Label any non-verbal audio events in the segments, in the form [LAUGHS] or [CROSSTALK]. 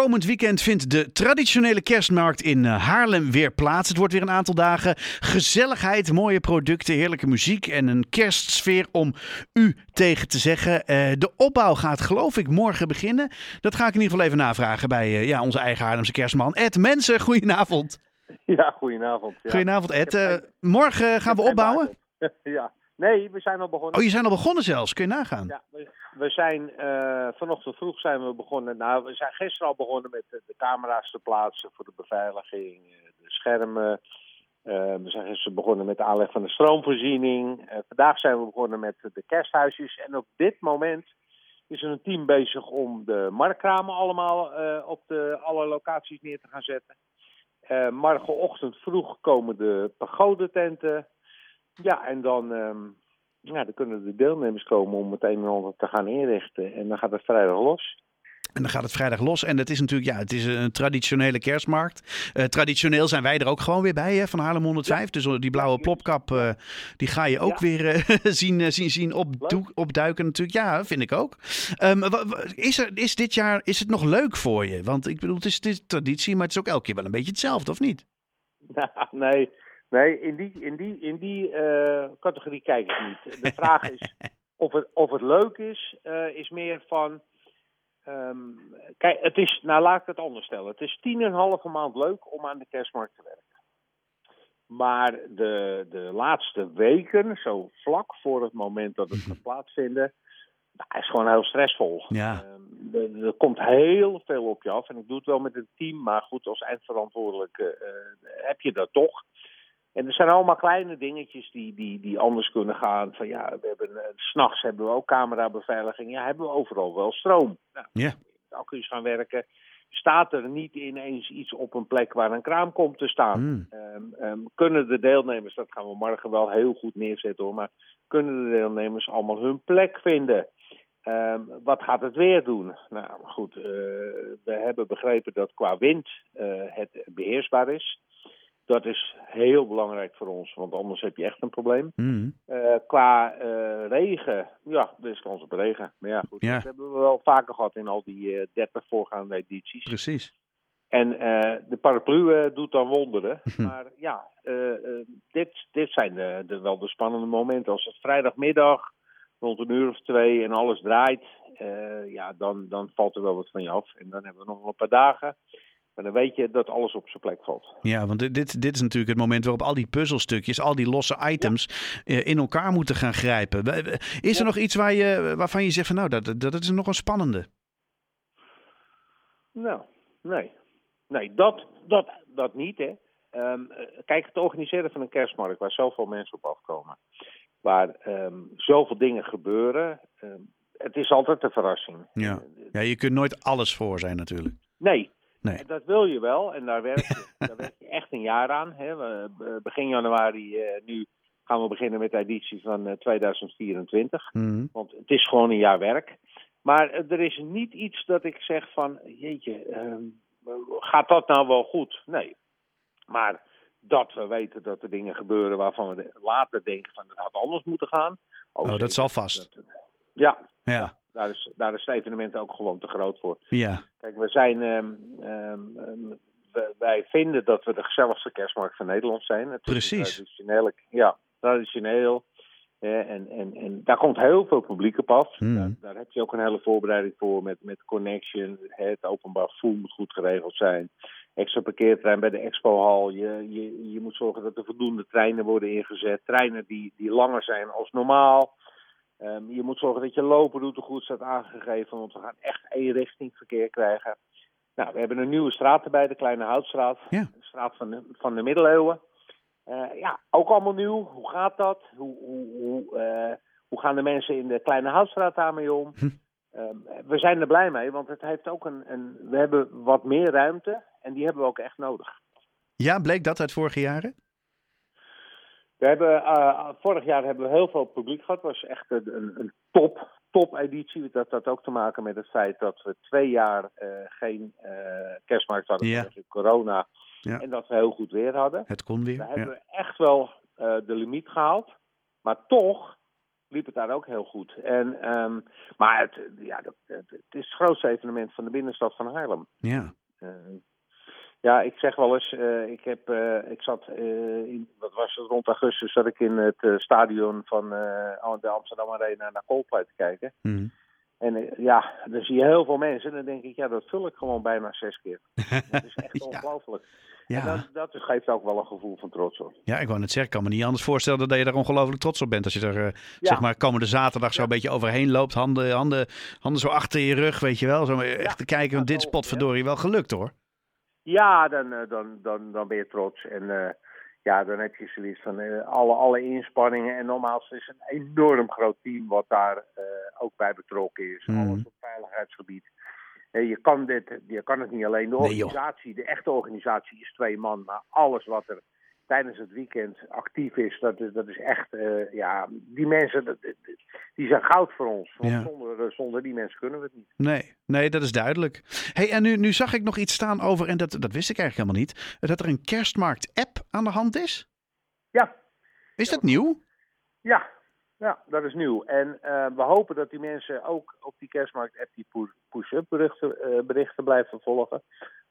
Komend weekend vindt de traditionele kerstmarkt in eh, Haarlem weer plaats. Het wordt weer een aantal dagen gezelligheid, mooie producten, heerlijke muziek en een kerstsfeer om u tegen te zeggen. Eh, de opbouw gaat geloof ik morgen beginnen. Dat ga ik in ieder geval even navragen bij eh, ja, onze eigen Haarlemse kerstman Ed Mensen. Goedenavond. Ja, goedenavond. Ja. Goedenavond Ed. Uh, morgen gaan we opbouwen? [LAUGHS] Ja, nee, we zijn al begonnen. Oh, je zijn al begonnen zelfs. Kun je nagaan? Ja, we, we zijn uh, vanochtend vroeg zijn we begonnen. Nou, we zijn gisteren al begonnen met de, de camera's te plaatsen voor de beveiliging, de schermen. Uh, we zijn gisteren begonnen met de aanleg van de stroomvoorziening. vandaag zijn we begonnen met de kersthuisjes. En op dit moment is er een team bezig om de marktkramen allemaal op de, alle locaties neer te gaan zetten. Morgenochtend vroeg komen de pagodententen. Ja, en dan, um, ja, dan kunnen de deelnemers komen om het een en ander te gaan inrichten. En dan gaat het vrijdag los. En dan gaat het vrijdag los. En het is natuurlijk, ja, het is een traditionele kerstmarkt. Uh, traditioneel zijn wij er ook gewoon weer bij hè, van Haarlem 105. Ja. Dus die blauwe plopkap, uh, die ga je ook ja. weer uh, [LAUGHS] zien, zien, zien op, opduiken natuurlijk. Ja, vind ik ook. Um, is, er, is dit jaar, is het nog leuk voor je? Want ik bedoel, het is, het is traditie, maar het is ook elke keer wel een beetje hetzelfde, of niet? [LAUGHS] nee, nee in die, in die, in die categorie kijk ik niet. De vraag is [LAUGHS] of het, of het leuk is, is meer van... Um, kijk, het is, nou laat ik het anders stellen. Het is tien en een halve maand leuk om aan de kerstmarkt te werken. Maar de, de laatste weken, zo vlak voor het moment dat het [LAUGHS] gaat plaatsvinden, nou, is gewoon heel stressvol. Ja. Um, er, er, komt heel veel op je af. En ik doe het wel met een team, maar goed, als eindverantwoordelijke uh, heb je dat toch. En er zijn allemaal kleine dingetjes die, die, die anders kunnen gaan. Van ja, we hebben uh, s'nachts hebben we ook camerabeveiliging. Ja, hebben we overal wel stroom. Nou, ja. Je gaan werken. Staat er niet ineens iets op een plek waar een kraam komt te staan? Mm. Um, um, kunnen de deelnemers, dat gaan we morgen wel heel goed neerzetten hoor, maar kunnen de deelnemers allemaal hun plek vinden? Um, wat gaat het weer doen? Nou goed, uh, we hebben begrepen dat qua wind uh, het beheersbaar is. Dat is heel belangrijk voor ons, want anders heb je echt een probleem. Mm. Uh, qua uh, regen, ja, er is kans op regen. Maar ja, goed, Ja. dat hebben we wel vaker gehad in al die uh, 30 voorgaande edities. Precies. En de paraplu doet dan wonderen. [LAUGHS] maar ja, dit, dit zijn de, de, wel de spannende momenten. Als het vrijdagmiddag rond een uur of twee en alles draait, ja, dan, dan valt er wel wat van je af. En dan hebben we nog een paar dagen. Maar dan weet je dat alles op zijn plek valt. Ja, want dit, dit is natuurlijk het moment waarop al die puzzelstukjes, al die losse items ja. in elkaar moeten gaan grijpen. Is er ja. nog iets waar je, waarvan je zegt van nou, dat, dat is nog een spannende? Nou, nee. Nee, dat, dat, dat niet hè. Um, kijk, het organiseren van een kerstmarkt waar zoveel mensen op afkomen. Waar um, zoveel dingen gebeuren. Um, het is altijd een verrassing. Ja. ja, je kunt nooit alles voor zijn natuurlijk. Nee, Nee. En dat wil je wel en daar werk je, [LAUGHS] daar werk je echt een jaar aan. Hè. We, begin januari uh, nu gaan we beginnen met de editie van uh, 2024. Mm. Want het is gewoon een jaar werk. Maar uh, er is niet iets dat ik zeg van, jeetje, um, gaat dat nou wel goed? Nee. Maar dat we weten dat er dingen gebeuren waarvan we later denken van, dat had anders moeten gaan. Oh, dat zal vast. Dat, ja. Ja. Daar is, daar is het evenement ook gewoon te groot voor. Ja. Kijk, we zijn, um, um, we, wij vinden dat we de gezelligste kerstmarkt van Nederland zijn. Het Precies. Traditioneel, ja, traditioneel. Ja, en, en, en daar komt heel veel publiek op af. Mm. Daar, daar, heb je ook een hele voorbereiding voor met, met Connection. Het openbaar vervoer moet goed geregeld zijn. Extra parkeertrein bij de expohal. Je, je, je moet zorgen dat er voldoende treinen worden ingezet. Treinen die, die langer zijn als normaal. Um, je moet zorgen dat je lopenroute goed staat aangegeven, want we gaan echt eenrichting verkeer krijgen. Nou, we hebben een nieuwe straat erbij, de Kleine Houtstraat. Ja. De straat van de, van de middeleeuwen. Uh, ja, ook allemaal nieuw. Hoe gaat dat? Hoe, hoe, hoe, uh, hoe gaan de mensen in de Kleine Houtstraat daarmee om? Hm. Um, we zijn er blij mee, want het heeft ook een, een... We hebben wat meer ruimte en die hebben we ook echt nodig. Ja, bleek dat uit vorige jaren? We hebben, uh, vorig jaar hebben we heel veel publiek gehad. Het was echt een, een top, top editie. Dat had ook te maken met het feit dat we twee jaar uh, geen uh, kerstmarkt hadden ja. vanwege corona. Ja. En dat we heel goed weer hadden. Het kon weer. We hebben echt wel de limiet gehaald. Maar toch liep het daar ook heel goed. En, ehm, maar het, ja, het is het grootste evenement van de binnenstad van Haarlem. Ja. Ja, ik zeg wel eens, uh, ik, heb, uh, ik zat in, wat was het, rond augustus zat ik in het stadion van de Amsterdam Arena naar Coldplay te kijken. Mm. En ja, dan zie je heel veel mensen en dan denk ik, ja, dat vul ik gewoon bijna zes keer. [LAUGHS] dat is echt ja. ongelooflijk. Ja. En dat, dat, geeft ook wel een gevoel van trots op. Ja, ik wou net zeggen, ik kan me niet anders voorstellen dat je er ongelooflijk trots op bent. Als je er, zeg maar, komende zaterdag zo een beetje overheen loopt, handen, handen, handen zo achter je rug, weet je wel. Zo echt te kijken, want dit is potverdorie wel gelukt hoor. Ja, dan, dan, dan, dan ben je trots. En uh, ja, dan heb je zoiets van uh, alle, alle inspanningen. En normaal is het een enorm groot team wat daar ook bij betrokken is. Mm. Alles op veiligheidsgebied. je, kan dit, je kan het niet alleen. De organisatie, nee, de echte organisatie is twee man. Maar alles wat er tijdens het weekend actief is, dat is, dat is echt, ja, die mensen, dat, die zijn goud voor ons. Want Ja. zonder, zonder die mensen kunnen we het niet. Nee, nee, dat is duidelijk. hey, en nu, nu zag ik nog iets staan over, en dat, dat wist ik eigenlijk helemaal niet, dat er een kerstmarkt-app aan de hand is. Ja, Is dat nieuw? Ja, ja, dat is nieuw. En uh, we hopen dat die mensen ook op die kerstmarkt-app die push-up berichten, uh, berichten blijven volgen.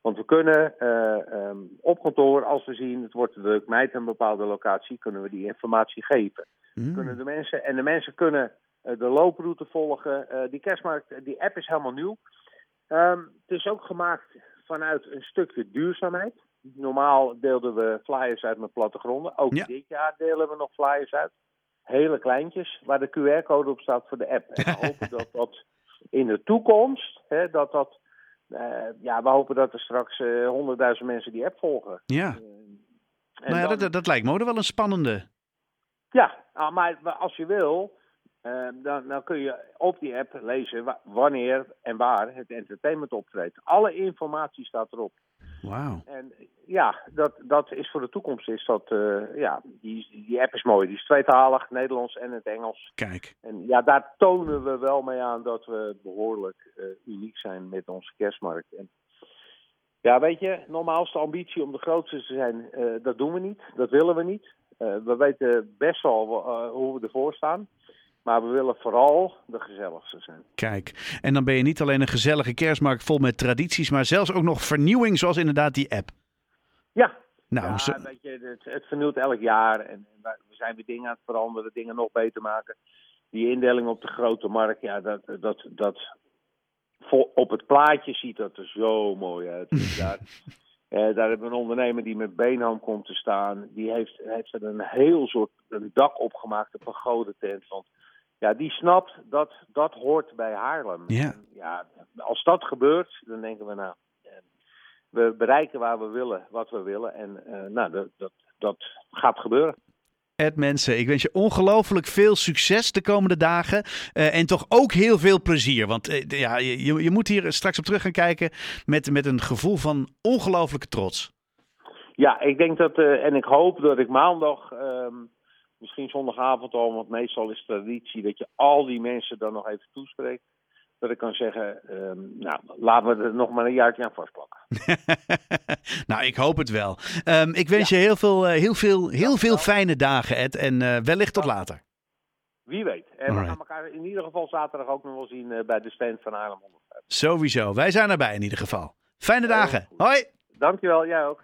Want we kunnen uh, um, op kantoor, als we zien het wordt druk, met een bepaalde locatie, kunnen we die informatie geven. Mm. Kunnen de mensen, en de mensen kunnen de looproute volgen. die kerstmarkt, die app is helemaal nieuw. Um, het is ook gemaakt vanuit een stukje duurzaamheid. Normaal deelden we flyers uit met plattegronden. Ook Ja. dit jaar delen we nog flyers uit. Hele kleintjes, waar de QR-code op staat voor de app. En we [LAUGHS] hopen dat dat in de toekomst, hè, dat dat, uh, ja, we hopen dat er straks honderdduizend mensen die app volgen. Ja, En nou ja, dan- dat, dat lijkt me ook wel een spannende. ja, ah, maar als je wil, eh, dan, dan kun je op die app lezen wa- wanneer en waar het entertainment optreedt. Alle informatie staat erop. Wauw. En ja, dat, dat is voor de toekomst. Is dat, eh, ja, die, die app is mooi. Die is tweetalig, Nederlands en het Engels. Kijk. En ja, daar tonen we wel mee aan dat we behoorlijk eh, uniek zijn met onze kerstmarkt. En ja, weet je, normaal is de ambitie om de grootste te zijn. eh, dat doen we niet. Dat willen we niet. We weten best wel hoe we ervoor staan. Maar we willen vooral de gezelligste zijn. Kijk, en dan ben je niet alleen een gezellige kerstmarkt vol met tradities, maar zelfs ook nog vernieuwing, zoals inderdaad die app. Ja, Nou, ja zo- weet je, het, het vernieuwt elk jaar. En we zijn weer dingen aan het veranderen, dingen nog beter maken. Die indeling op de grote markt, ja, dat, dat, dat vol- op het plaatje ziet dat er zo mooi uit. [LAUGHS] Daar, eh, daar hebben we een ondernemer die met beenham komt te staan. Die heeft, heeft er een heel soort een dak opgemaakt, een pagode tent. Want ja, die snapt dat dat hoort bij Haarlem. Ja. Ja, als dat gebeurt, dan denken we nou, eh, we bereiken waar we willen, wat we willen. En eh, nou, dat, dat, dat gaat gebeuren. Ed mensen, ik wens je ongelooflijk veel succes de komende dagen. eh, en toch ook heel veel plezier. Want ja, je, je- moet hier straks op terug gaan kijken met, met een gevoel van ongelooflijke trots. Ja, ik denk dat, en ik hoop dat ik maandag, ehm, misschien zondagavond al, want meestal is traditie dat je al die mensen dan nog even toespreekt. Dat ik kan zeggen, ehm, nou, laten we er nog maar een jaartje aan vastplakken. [LAUGHS] nou, ik hoop het wel. Ehm, ik wens je heel veel, eh, heel veel, heel veel fijne dagen, Ed. En eh, wellicht tot later. Wie weet. En we gaan elkaar in ieder geval zaterdag ook nog wel zien eh, bij de stand van Haarlem 105. Sowieso. Wij zijn erbij in ieder geval. Fijne dagen. Hoi. Dankjewel, jij ook.